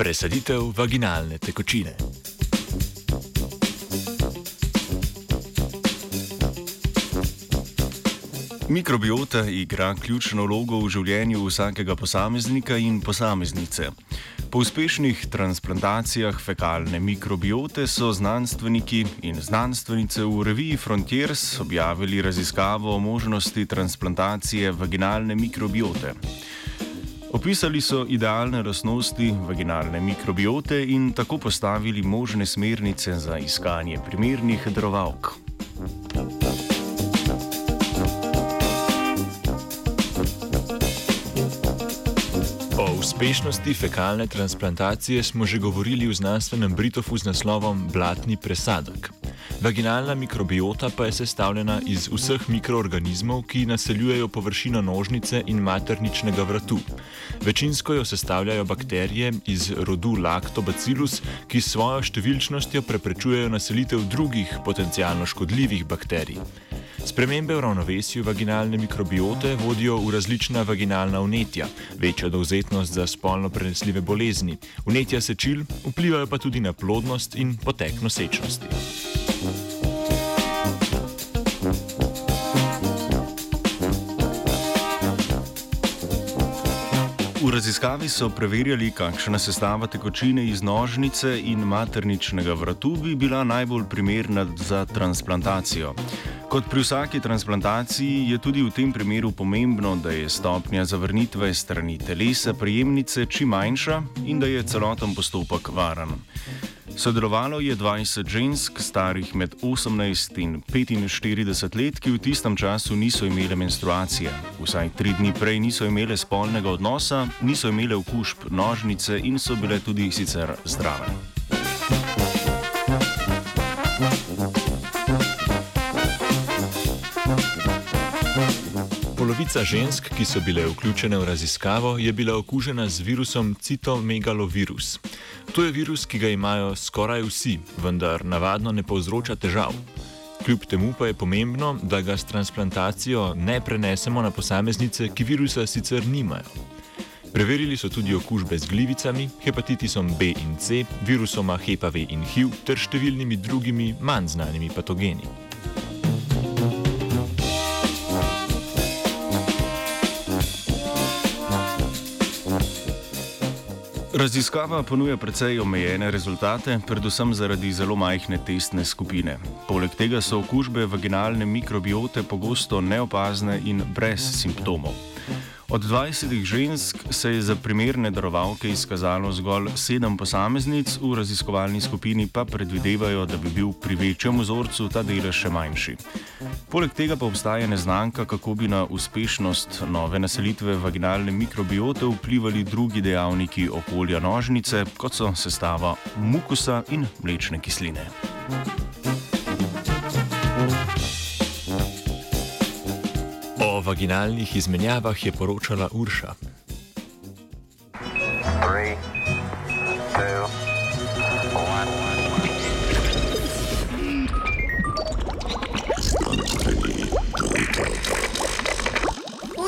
Presaditev vaginalne tekočine. Mikrobiota igra ključno vlogo v življenju vsakega posameznika in posameznice. Po uspešnih transplantacijah fekalne mikrobiote so znanstveniki in znanstvenice v reviji Frontiers objavili raziskavo o možnosti transplantacije vaginalne mikrobiote. Opisali so idealne lastnosti vaginalne mikrobiote in tako postavili možne smernice za iskanje primernih darovalk. uspešnosti fekalne transplantacije smo že govorili v znanstvenem Britofu z naslovom Blatni presadek. Vaginalna mikrobiota pa je sestavljena iz vseh mikroorganizmov, ki naseljujejo površino nožnice in materničnega vratu. Večinsko jo sestavljajo bakterije iz rodu Lactobacillus, ki s svojo številčnostjo preprečujejo naselitev drugih potencialno škodljivih bakterij. Spremembe v ravnovesju vaginalne mikrobiote vodijo v različna vaginalna vnetja, večjo dovzetnost za spolno prenesljive bolezni, vnetja sečil, vplivajo pa tudi na plodnost in potek nosečnosti. V raziskavi so preverjali, kakšna sestava tekočine iz nožnice in materničnega vratu bi bila najbolj primerna za transplantacijo. Kot pri vsaki transplantaciji je tudi v tem primeru pomembno, da je stopnja zavrnitve strani telesa prejemnice čim manjša in da je celoten postopek varen. Sodelovalo je 20 žensk, starih med 18 in 45 let, ki v tistem času niso imele menstruacije. Vsaj tri dni prej niso imele spolnega odnosa, niso imele okužb nožnice in so bile tudi sicer zdrave. Polovica žensk, ki so bile vključene v raziskavo, je bila okužena z virusom citomegalovirus. To je virus, ki ga imajo skoraj vsi, vendar navadno ne povzroča težav. Kljub temu pa je pomembno, da ga s transplantacijo ne prenesemo na posameznice, ki virusa sicer nimajo. Preverili so tudi okužbe z glivicami, hepatitisom B in C, virusoma HPV in HIV ter številnimi drugimi manj znanimi patogeni. Raziskava ponuja precej omejene rezultate, predvsem zaradi zelo majhne testne skupine. Poleg tega so okužbe vaginalne mikrobiote pogosto neopazne in brez simptomov. Od 20 žensk se je za primerne darovalke izkazalo zgolj 7 posameznic, v raziskovalni skupini pa predvidevajo, da bi bil pri večjem vzorcu ta delež še manjši. Poleg tega pa obstaja neznanka, kako bi na uspešnost nove naselitve vaginalne mikrobiote vplivali drugi dejavniki okolja nožnice, kot so sestava mukusa in mlečne kisline. O vaginalnih izmenjavah je poročala Urša. Three.